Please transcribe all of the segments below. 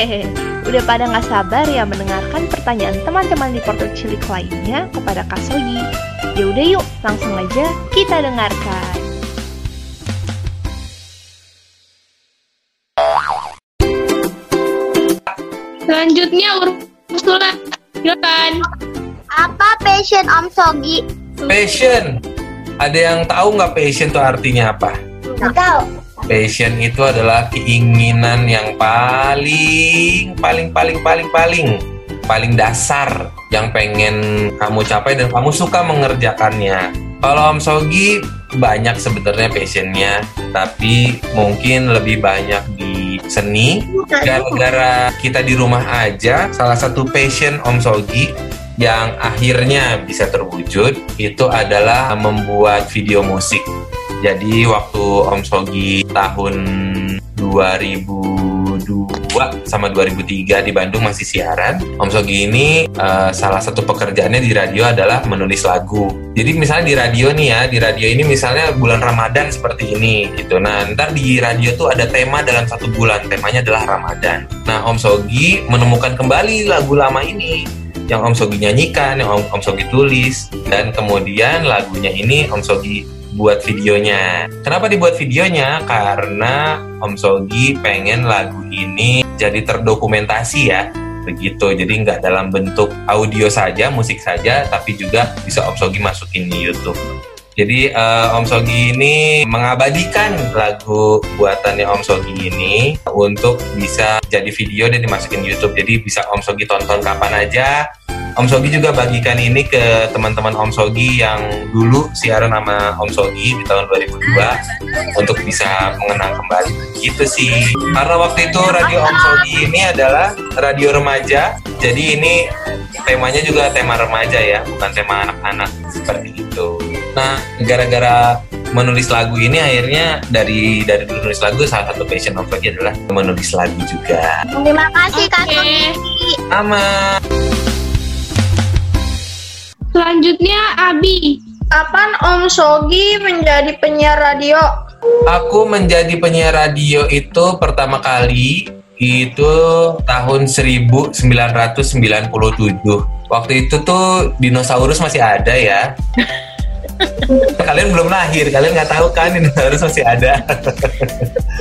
Hehehe, udah pada nggak sabar ya mendengarkan pertanyaan teman-teman di portal cilik lainnya kepada Kak Sogi. Ya udah yuk, langsung aja kita dengarkan. Selanjutnya Ursula, silakan. Apa passion Om Sogi? Passion. Ada yang tahu nggak passion itu artinya apa? Nggak tahu. Passion itu adalah keinginan yang paling, paling, paling, paling, paling, paling dasar yang pengen kamu capai dan kamu suka mengerjakannya. Kalau Om Sogi banyak sebenarnya passionnya, tapi mungkin lebih banyak di seni. Gara-gara kita di rumah aja, salah satu passion Om Sogi yang akhirnya bisa terwujud itu adalah membuat video musik. Jadi waktu Om Sogi tahun 2002 sama 2003 di Bandung masih siaran, Om Sogi ini uh, salah satu pekerjaannya di radio adalah menulis lagu. Jadi misalnya di radio nih ya, di radio ini misalnya bulan Ramadan seperti ini gitu. Nah ntar di radio tuh ada tema dalam satu bulan, temanya adalah Ramadan. Nah Om Sogi menemukan kembali lagu lama ini yang Om Sogi nyanyikan, yang Om, Om Sogi tulis, dan kemudian lagunya ini Om Sogi buat videonya. Kenapa dibuat videonya? Karena Om Sogi pengen lagu ini jadi terdokumentasi ya begitu jadi nggak dalam bentuk audio saja musik saja tapi juga bisa Om Sogi masukin di YouTube jadi uh, Om Sogi ini mengabadikan lagu buatannya Om Sogi ini untuk bisa jadi video dan dimasukin di YouTube. Jadi bisa Om Sogi tonton kapan aja. Om Sogi juga bagikan ini ke teman-teman Om Sogi yang dulu siaran sama Om Sogi di tahun 2002 untuk bisa mengenang kembali. Gitu sih. Karena waktu itu radio Om Sogi ini adalah radio remaja. Jadi ini temanya juga tema remaja ya, bukan tema anak-anak seperti itu. Nah, gara-gara menulis lagu ini akhirnya dari dari menulis lagu salah satu passion of adalah menulis lagu juga. Terima kasih Kak Oke. Sogi. Sama. Selanjutnya Abi. Kapan Om Sogi menjadi penyiar radio? Aku menjadi penyiar radio itu pertama kali itu tahun 1997. Waktu itu tuh dinosaurus masih ada ya. kalian belum lahir, kalian nggak tahu kan dinosaurus masih ada.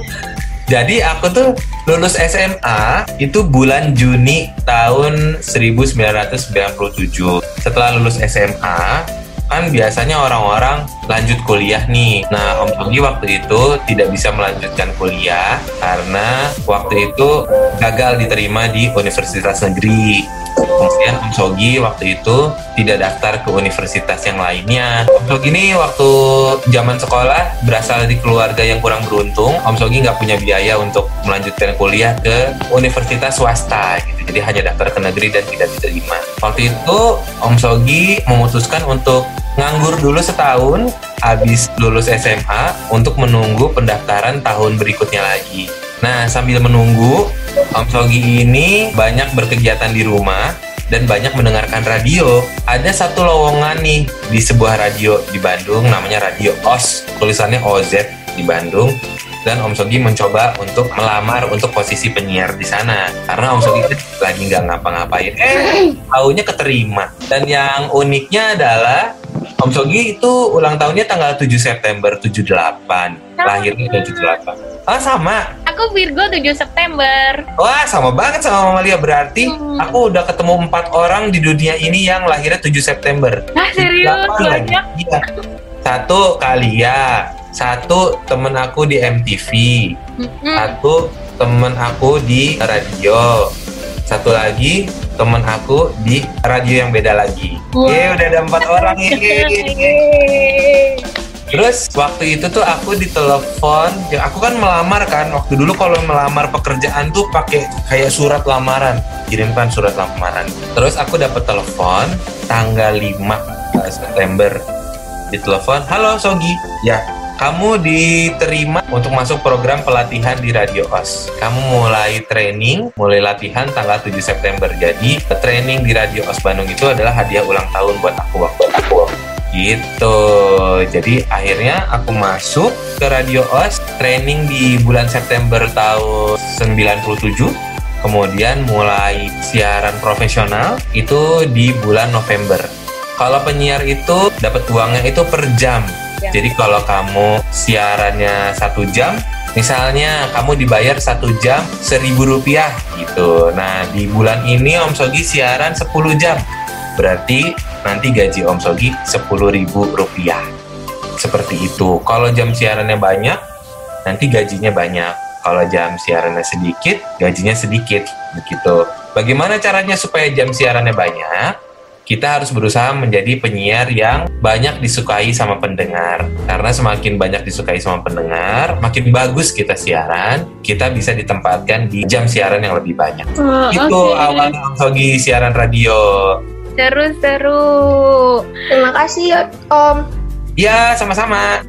Jadi aku tuh lulus SMA itu bulan Juni tahun 1997. Setelah lulus SMA, kan biasanya orang-orang lanjut kuliah nih. Nah, Om Sogi waktu itu tidak bisa melanjutkan kuliah karena waktu itu gagal diterima di universitas negeri. Kemudian Om Sogi waktu itu tidak daftar ke universitas yang lainnya. Om Sogi ini waktu zaman sekolah berasal dari keluarga yang kurang beruntung. Om Sogi nggak punya biaya untuk melanjutkan kuliah ke universitas swasta gitu. Jadi hanya daftar ke negeri dan tidak diterima. Waktu itu Om Sogi memutuskan untuk nganggur dulu setahun habis lulus SMA untuk menunggu pendaftaran tahun berikutnya lagi. Nah, sambil menunggu, Om Sogi ini banyak berkegiatan di rumah dan banyak mendengarkan radio. Ada satu lowongan nih di sebuah radio di Bandung namanya Radio OS, tulisannya OZ di Bandung. Dan Om Sogi mencoba untuk melamar untuk posisi penyiar di sana. Karena Om Sogi itu lagi nggak ngapa-ngapain. Eh, taunya keterima. Dan yang uniknya adalah Om Sogi itu ulang tahunnya tanggal 7 September 78. Lahirnya 78. Ah, sama. Aku Virgo 7 September. Wah, sama banget sama Mama Lia. Berarti Hmm. aku udah ketemu empat orang di dunia ini yang lahirnya 7 September. Ah, serius? Banyak? Iya. Satu Kalia, satu temen aku di MTV, Mm-mm. satu temen aku di radio, satu lagi temen aku di radio yang beda lagi. Wah. Ye, udah ada empat orang ini. Terus waktu itu tuh aku ditelepon, ya aku kan melamar kan. Waktu dulu kalau melamar pekerjaan tuh pakai kayak surat lamaran, kirimkan surat lamaran. Terus aku dapat telepon tanggal 5 September. Ditelepon, "Halo Sogi." Ya, kamu diterima untuk masuk program pelatihan di Radio OS. Kamu mulai training, mulai latihan tanggal 7 September. Jadi, training di Radio OS Bandung itu adalah hadiah ulang tahun buat aku waktu aku gitu jadi akhirnya aku masuk ke Radio OS training di bulan September tahun 97 Kemudian mulai siaran profesional itu di bulan November. Kalau penyiar itu dapat uangnya itu per jam. Ya. Jadi kalau kamu siarannya satu jam, misalnya kamu dibayar satu jam seribu rupiah gitu. Nah di bulan ini Om Sogi siaran 10 jam, berarti nanti gaji Om Sogi sepuluh ribu rupiah. Seperti itu. Kalau jam siarannya banyak, nanti gajinya banyak. Kalau jam siarannya sedikit, gajinya sedikit. Begitu. Bagaimana caranya supaya jam siarannya banyak? Kita harus berusaha menjadi penyiar yang banyak disukai sama pendengar. Karena semakin banyak disukai sama pendengar, makin bagus kita siaran, kita bisa ditempatkan di jam siaran yang lebih banyak. Oh, Itu awalnya Om Sogi siaran radio. Seru-seru. Terima kasih ya, Om. Ya, sama-sama.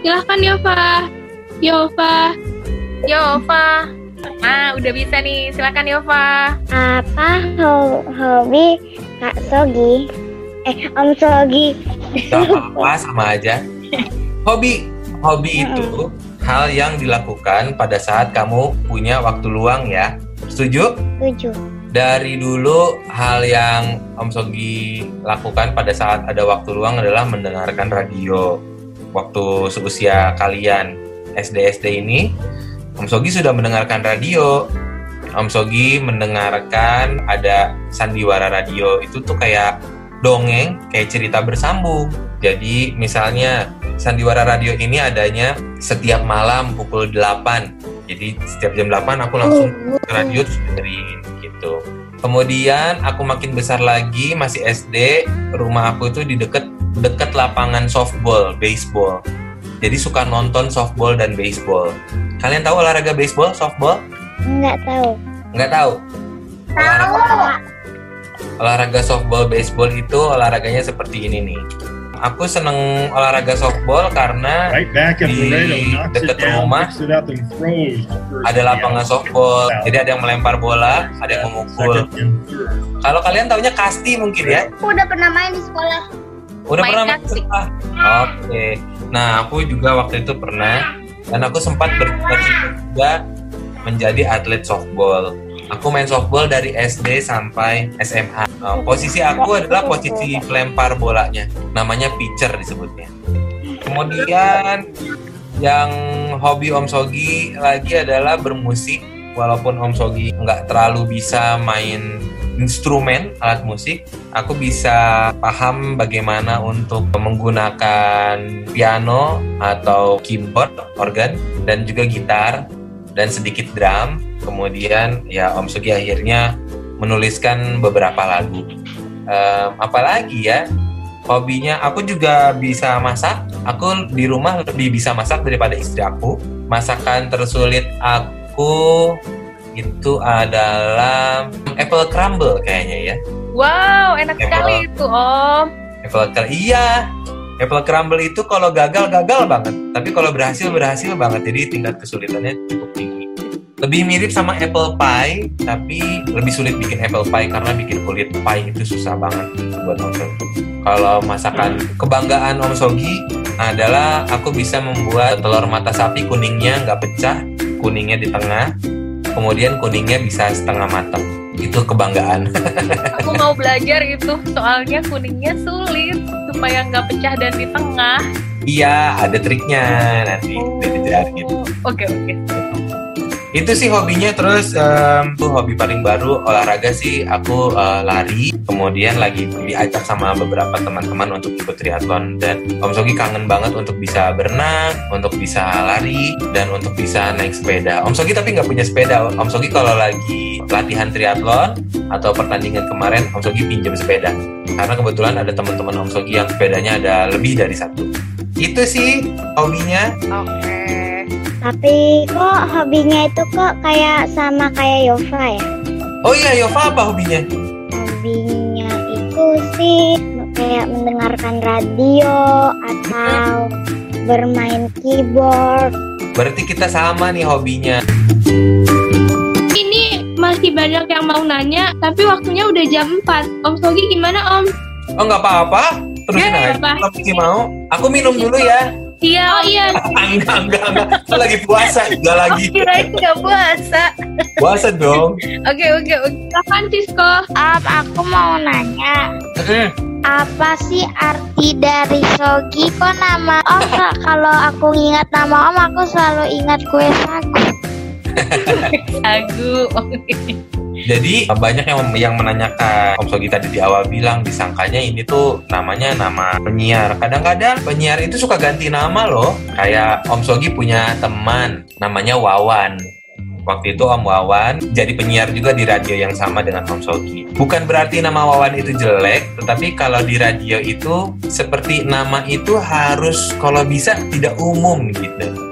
Silahkan Yova. Yova. Yova. Ah, udah bisa nih. Silakan Yova. Apa ho- hobi Kak Sogi? Eh, Om Sogi. Gak apa-apa, sama aja. Hobi, hobi itu hal yang dilakukan pada saat kamu punya waktu luang ya. Setuju? Tujuh. Dari dulu hal yang Om Sogi lakukan pada saat ada waktu luang adalah mendengarkan radio. Waktu seusia kalian SD-SD ini, Om Sogi sudah mendengarkan radio. Om Sogi mendengarkan ada sandiwara radio itu tuh kayak dongeng, kayak cerita bersambung. Jadi misalnya sandiwara radio ini adanya setiap malam pukul 8. Jadi setiap jam 8 aku langsung ke radio terus dengerin gitu. Kemudian aku makin besar lagi masih SD, rumah aku itu di deket deket lapangan softball, baseball. Jadi suka nonton softball dan baseball. Kalian tahu olahraga baseball, softball? Enggak tahu. Nggak tahu? Olahraga, olahraga softball, baseball itu olahraganya seperti ini nih. Aku seneng olahraga softball karena Right back Di dekat rumah, ada lapangan softball. Jadi ada yang melempar bola, ada yang memukul. Kalau kalian taunya kasti mungkin ya? Aku udah pernah main di sekolah. Udah Main pernah kasti. main? Oke. Nah, aku juga waktu itu pernah dan aku sempat bercita-cita juga menjadi atlet softball. Aku main softball dari SD sampai SMA. Nah, posisi aku adalah posisi pelempar bolanya. Namanya pitcher disebutnya. Kemudian yang hobi Om Sogi lagi adalah bermusik. Walaupun Om Sogi nggak terlalu bisa main instrumen alat musik, aku bisa paham bagaimana untuk menggunakan piano atau keyboard, organ, dan juga gitar dan sedikit drum. Kemudian ya Om Sugi akhirnya menuliskan beberapa lagu. Em, apalagi ya hobinya aku juga bisa masak. Aku di rumah lebih bisa masak daripada istri aku. Masakan tersulit aku itu adalah apple crumble kayaknya ya. Wow, enak Apple. sekali itu Om. Apple crumble iya. Apple crumble itu kalau gagal gagal banget, tapi kalau berhasil berhasil banget. Jadi tingkat kesulitannya cukup tinggi. Lebih mirip sama apple pie, tapi lebih sulit bikin apple pie karena bikin kulit pie itu susah banget buat Om Sogi. Kalau masakan kebanggaan Om Sogi adalah aku bisa membuat telur mata sapi kuningnya nggak pecah, kuningnya di tengah, kemudian kuningnya bisa setengah matang. Itu kebanggaan. Aku mau belajar itu, soalnya kuningnya sulit supaya nggak pecah dan di tengah. iya, ada triknya nanti diajarin. Oke oke. Itu sih hobinya terus em, tuh hobi paling baru olahraga sih. Aku eh, lari kemudian lagi diajak sama beberapa teman-teman untuk ikut triathlon. Dan Om Sogi kangen banget untuk bisa berenang untuk bisa lari dan untuk bisa naik sepeda. Om Sogi tapi nggak punya sepeda. Om Sogi kalau lagi latihan triathlon atau pertandingan kemarin Om Sogi pinjam sepeda. Karena kebetulan ada teman-teman Om Sogi yang sepedanya ada lebih dari satu. Itu sih hobinya. Oke. Tapi kok hobinya itu kok kayak sama kayak Yova ya? oh iya Yova apa hobinya Hobinya itu sih kayak mendengarkan radio atau bermain keyboard. Berarti kita sama nih hobinya. Ini masih banyak yang mau nanya, tapi waktunya udah jam 4. Om Sogi gimana Om? Oh nggak apa-apa, terusin Ya, aja. apa? Kalau mau, aku minum dulu ya. Iya, oh iya. enggak, enggak, enggak. Aku lagi puasa, enggak lagi. Kirain nggak puasa. Puasa dong. Oke, oke, oke. Kapan Sisko? Um, aku mau nanya, Mm. apa sih arti dari sogi? Kok nama Om Kak, kalau aku ingat nama Om, aku selalu ingat kue sagu. Sagu. Jadi banyak yang yang menanyakan Om Sogi tadi di awal bilang disangkanya ini tuh namanya nama penyiar. Kadang-kadang penyiar itu suka ganti nama loh. Kayak Om Sogi punya teman namanya Wawan. Waktu itu Om Wawan jadi penyiar juga di radio yang sama dengan Om Sogi. Bukan berarti nama Wawan itu jelek, tetapi kalau di radio itu seperti nama itu harus kalau bisa tidak umum gitu.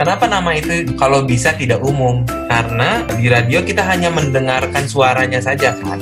Kenapa nama itu kalau bisa tidak umum? Karena di radio kita hanya mendengarkan suaranya saja kan.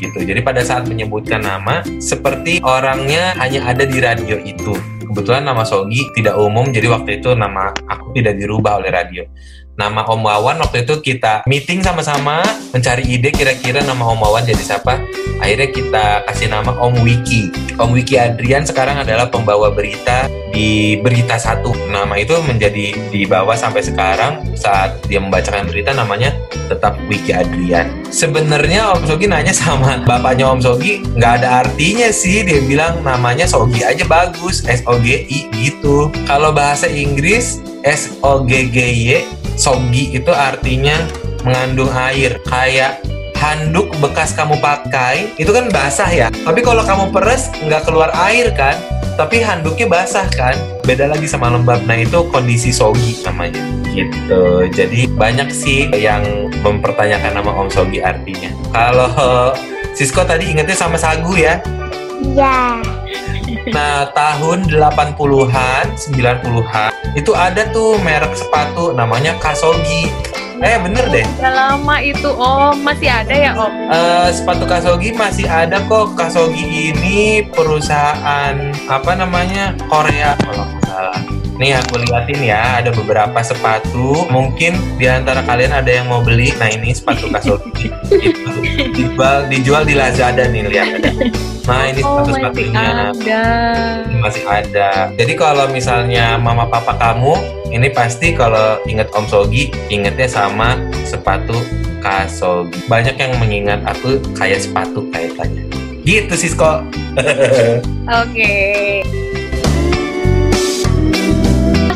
Gitu. Jadi pada saat menyebutkan nama, seperti orangnya hanya ada di radio itu. Kebetulan nama Sogi tidak umum, jadi waktu itu nama aku tidak dirubah oleh radio. Nama Om Wawan waktu itu kita meeting sama-sama mencari ide kira-kira nama Om Wawan jadi siapa. Akhirnya kita kasih nama Om Wiki. Om Wiki Adrian sekarang adalah pembawa berita di Berita Satu. Nama itu menjadi dibawa sampai sekarang saat dia membacakan berita namanya tetap Wiki Adrian. Sebenarnya Om Sogi nanya sama bapaknya Om Sogi, nggak ada artinya sih. Dia bilang namanya Sogi aja bagus, S O G I gitu. Kalau bahasa Inggris S O G G Y, Sogi itu artinya mengandung air. Kayak handuk bekas kamu pakai itu kan basah ya. Tapi kalau kamu peres nggak keluar air kan? Tapi handuknya basah kan? Beda lagi sama lembab. Nah itu kondisi sogi namanya. Gitu. Jadi banyak sih yang mempertanyakan nama Om Sogi artinya. Kalau Sisko tadi ingetnya sama sagu ya. Ya, Nah, tahun 80-an, 90-an itu ada tuh merek sepatu namanya Kasogi. Eh, bener deh. Udah lama itu Om, masih ada ya Om? Eh, sepatu Kasogi masih ada kok. Kasogi ini perusahaan apa namanya Korea kalau nggak salah. Nih aku liatin ya, ada beberapa sepatu. Mungkin di antara kalian ada yang mau beli. Nah ini sepatu Kasogi. Dijual, dijual di Lazada nih lihat ada. Nah ini Oh, sepatu masih sepatunya ada. masih ada. Jadi kalau misalnya mama papa kamu ini pasti kalau inget Om Sogi ingetnya sama sepatu Kasogi. Banyak yang mengingat aku kayak sepatu kaitannya. Gitu Sisko. Oke.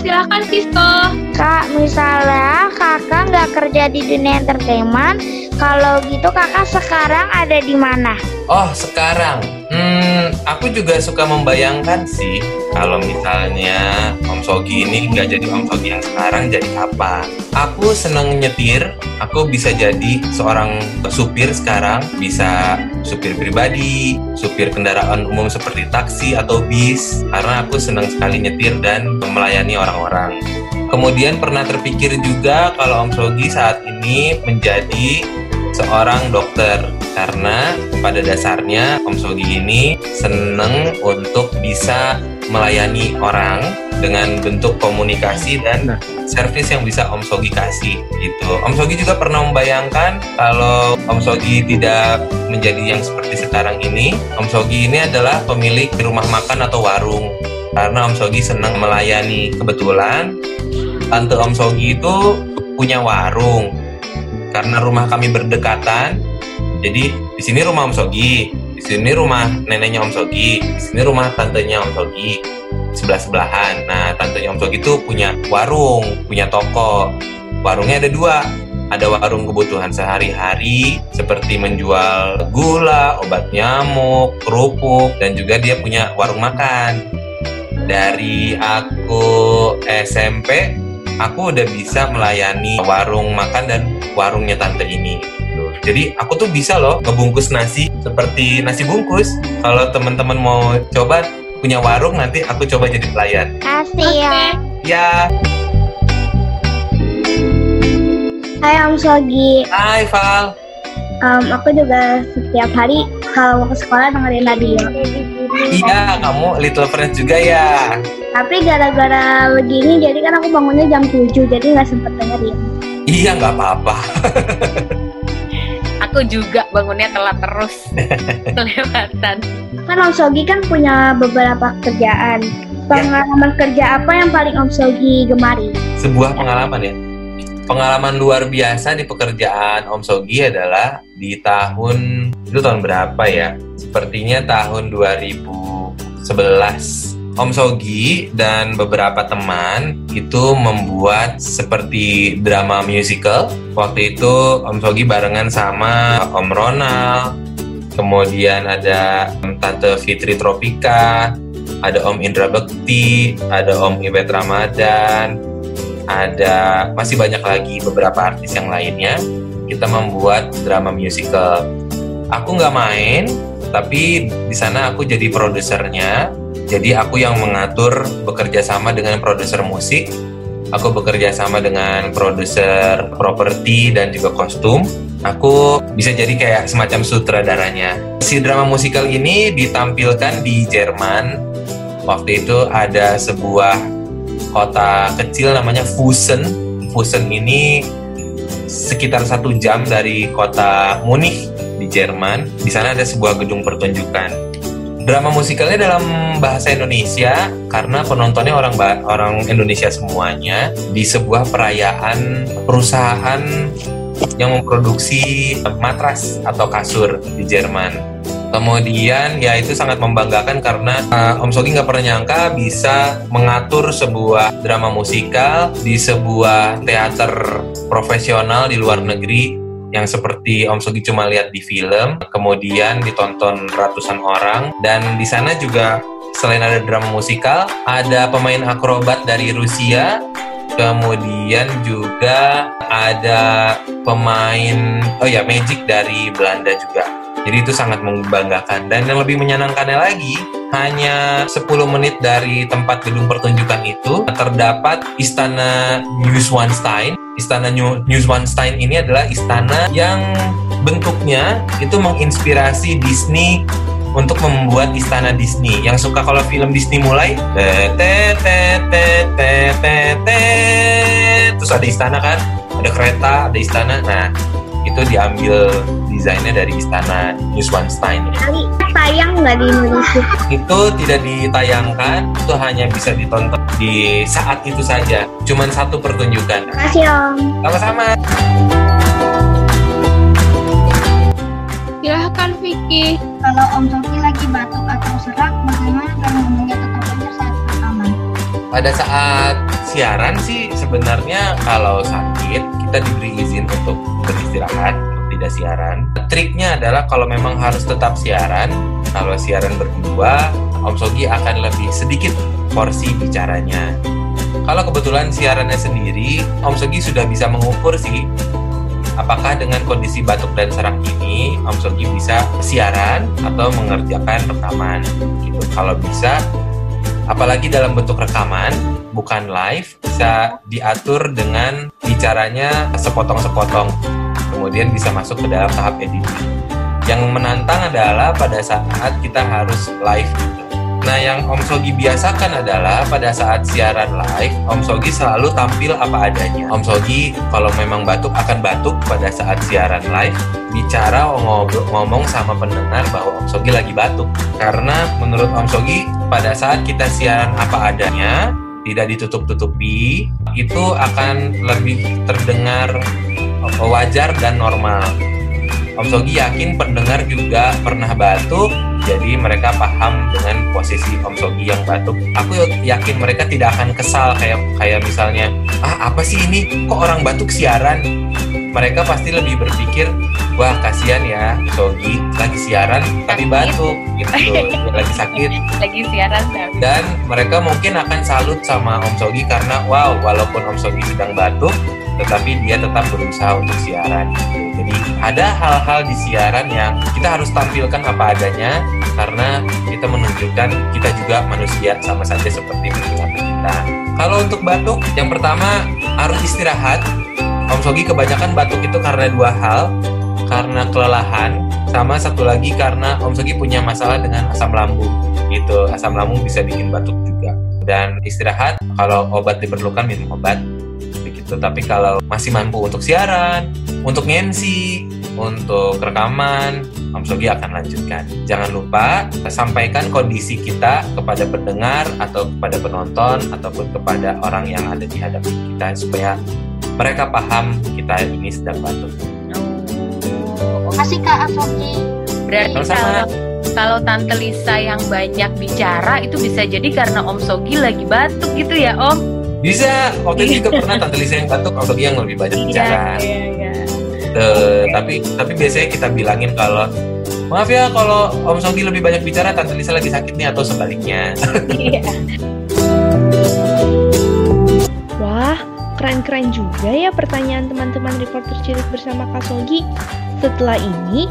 Silakan Sisko. Kak, misalnya kakak nggak kerja di dunia entertainment, kalau gitu kakak sekarang ada di mana? Oh sekarang, hmm, aku juga suka membayangkan sih kalau misalnya Om Sogi ini nggak jadi Om Sogi yang sekarang jadi apa? Aku seneng nyetir, aku bisa jadi seorang supir sekarang, bisa supir pribadi, supir kendaraan umum seperti taksi atau bis, karena aku senang sekali nyetir dan melayani orang-orang. Kemudian pernah terpikir juga kalau Om Sogi saat ini menjadi seorang dokter. Karena pada dasarnya Om Sogi ini seneng untuk bisa melayani orang dengan bentuk komunikasi dan servis yang bisa Om Sogi kasih gitu. Om Sogi juga pernah membayangkan kalau Om Sogi tidak menjadi yang seperti sekarang ini, Om Sogi ini adalah pemilik rumah makan atau warung karena Om Sogi senang melayani. Kebetulan tante Om Sogi itu punya warung karena rumah kami berdekatan. Jadi di sini rumah Om Sogi, di sini rumah neneknya Om Sogi, di sini rumah tantenya Om Sogi sebelah sebelahan. Nah tantenya Om Sogi itu punya warung, punya toko. Warungnya ada dua, ada warung kebutuhan sehari-hari seperti menjual gula, obat nyamuk, kerupuk, dan juga dia punya warung makan. Dari aku SMP, aku udah bisa melayani warung makan dan warungnya tante ini. gitu. Jadi aku tuh bisa loh ngebungkus nasi seperti nasi bungkus. Kalau teman-teman mau coba punya warung nanti aku coba jadi pelayan. Kasih ya. Ya, Hai Om Sogi, hai Val. Em, aku juga setiap hari kalau mau ke sekolah dengerin radio. Iya, kamu Little Friends juga ya. Tapi gara-gara begini jadi kan aku bangunnya jam 7 jadi nggak sempet dengerin. Iya, nggak apa-apa. Aku juga bangunnya telat terus. Kelewatan. Kan Om Sogi kan punya beberapa kerjaan. Pengalaman kerja apa yang paling Om Sogi gemari? sebuah pengalaman ya. Pengalaman luar biasa di pekerjaan Om Sogi adalah di tahun itu tahun berapa ya? Sepertinya tahun 2011. Om Sogi dan beberapa teman itu membuat seperti drama musical. Waktu itu Om Sogi barengan sama Om Ronald, kemudian ada Tante Fitri Tropika, ada Om Indra Bekti, ada Om Ibet Ramadan, ada masih banyak lagi beberapa artis yang lainnya. Kita membuat drama musical. Aku nggak main, tapi di sana aku jadi produsernya. Jadi aku yang mengatur bekerja sama dengan produser musik. Aku bekerja sama dengan produser properti dan juga kostum. Aku bisa jadi kayak semacam sutradaranya. Si drama musikal ini ditampilkan di Jerman. Waktu itu ada sebuah kota kecil namanya Fusen. Fusen ini sekitar satu jam dari kota Munich di Jerman. Di sana ada sebuah gedung pertunjukan. Drama musikalnya dalam bahasa Indonesia karena penontonnya orang orang Indonesia semuanya di sebuah perayaan perusahaan yang memproduksi matras atau kasur di Jerman. Kemudian ya itu sangat membanggakan karena uh, Om Sogi nggak pernah nyangka bisa mengatur sebuah drama musikal di sebuah teater profesional di luar negeri. Yang seperti Om Sogi cuma lihat di film, kemudian ditonton ratusan orang. Dan di sana juga selain ada drama musikal, ada pemain akrobat dari Rusia, kemudian juga ada pemain oh ya magic dari Belanda juga. Jadi itu sangat membanggakan. Dan yang lebih menyenangkannya lagi, hanya 10 menit dari tempat gedung pertunjukan itu terdapat Istana Neuschwanstein. Istana Neuschwanstein ini adalah istana yang bentuknya itu menginspirasi Disney untuk membuat istana Disney. Yang suka kalau film Disney mulai terus ada istana kan, ada kereta, ada istana. Nah, itu diambil desainnya dari istana Neuschwanstein ya Kali tayang nggak di Indonesia? itu tidak ditayangkan, itu hanya bisa ditonton di saat itu saja. Cuman satu pertunjukan. Makasih Om. Sama-sama. Silahkan Vicky. Kalau Om Sogi lagi batuk atau serak, bagaimana cara ngomongnya tetap lancar saat rekaman? Pada saat siaran sih sebenarnya kalau sakit kita diberi izin untuk beristirahat, untuk tidak siaran. Triknya adalah kalau memang harus tetap siaran, kalau siaran berdua, Om Sogi akan lebih sedikit porsi bicaranya. Kalau kebetulan siarannya sendiri, Om Sogi sudah bisa mengukur sih apakah dengan kondisi batuk dan serak ini Om Sogi bisa siaran atau mengerjakan rekaman gitu. Kalau bisa apalagi dalam bentuk rekaman bukan live bisa diatur dengan bicaranya sepotong-sepotong kemudian bisa masuk ke dalam tahap editing yang menantang adalah pada saat kita harus live. Nah, yang Om Sogi biasakan adalah pada saat siaran live, Om Sogi selalu tampil apa adanya. Om Sogi kalau memang batuk akan batuk pada saat siaran live, bicara ngobrol, ngomong sama pendengar bahwa Om Sogi lagi batuk. Karena menurut Om Sogi, pada saat kita siaran apa adanya, tidak ditutup-tutupi, itu akan lebih terdengar wajar dan normal. Om Sogi yakin pendengar juga pernah batuk, jadi mereka paham dengan posisi Om Sogi yang batuk. Aku yakin mereka tidak akan kesal kayak kayak misalnya, ah apa sih ini? Kok orang batuk siaran? Mereka pasti lebih berpikir, wah kasihan ya Sogi lagi siaran tapi Sakit. batuk gitu, Dia lagi sakit. Lagi siaran tapi Dan mereka mungkin akan salut sama Om Sogi karena wow, walaupun Om Sogi sedang batuk, tetapi dia tetap berusaha untuk siaran. gitu. Jadi ada hal-hal di siaran yang kita harus tampilkan apa adanya karena kita menunjukkan kita juga manusia sama saja seperti kita. Kalau untuk batuk, yang pertama harus istirahat. Om Sogi kebanyakan batuk itu karena dua hal, karena kelelahan, sama satu lagi karena Om Sogi punya masalah dengan asam lambung. Gitu, asam lambung bisa bikin batuk juga. Dan istirahat, kalau obat diperlukan minum obat begitu. Tapi kalau masih mampu untuk siaran, untuk MC, untuk rekaman, Om Sogi akan lanjutkan. Jangan lupa sampaikan kondisi kita kepada pendengar atau kepada penonton ataupun kepada orang yang ada di hadapan kita supaya mereka paham kita ini sedang batuk. Oh, Makasih Kak Asoki. berarti Sama-sama. kalau kalau Tante Lisa yang banyak bicara itu bisa jadi karena Om Sogi lagi batuk gitu ya Om? Bisa, waktu itu juga pernah Tante Lisa yang batuk, Om Sogi yang lebih banyak bicara. iya, iya. Eh, tapi tapi biasanya kita bilangin kalau maaf ya kalau Om Sogi lebih banyak bicara Tante Lisa lagi sakit nih atau sebaliknya. Iya. Wah, keren-keren juga ya pertanyaan teman-teman reporter cilik bersama Kak Sogi. Setelah ini,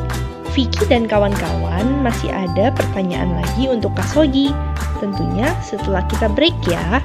Vicky dan kawan-kawan masih ada pertanyaan lagi untuk Kak Sogi. Tentunya setelah kita break ya.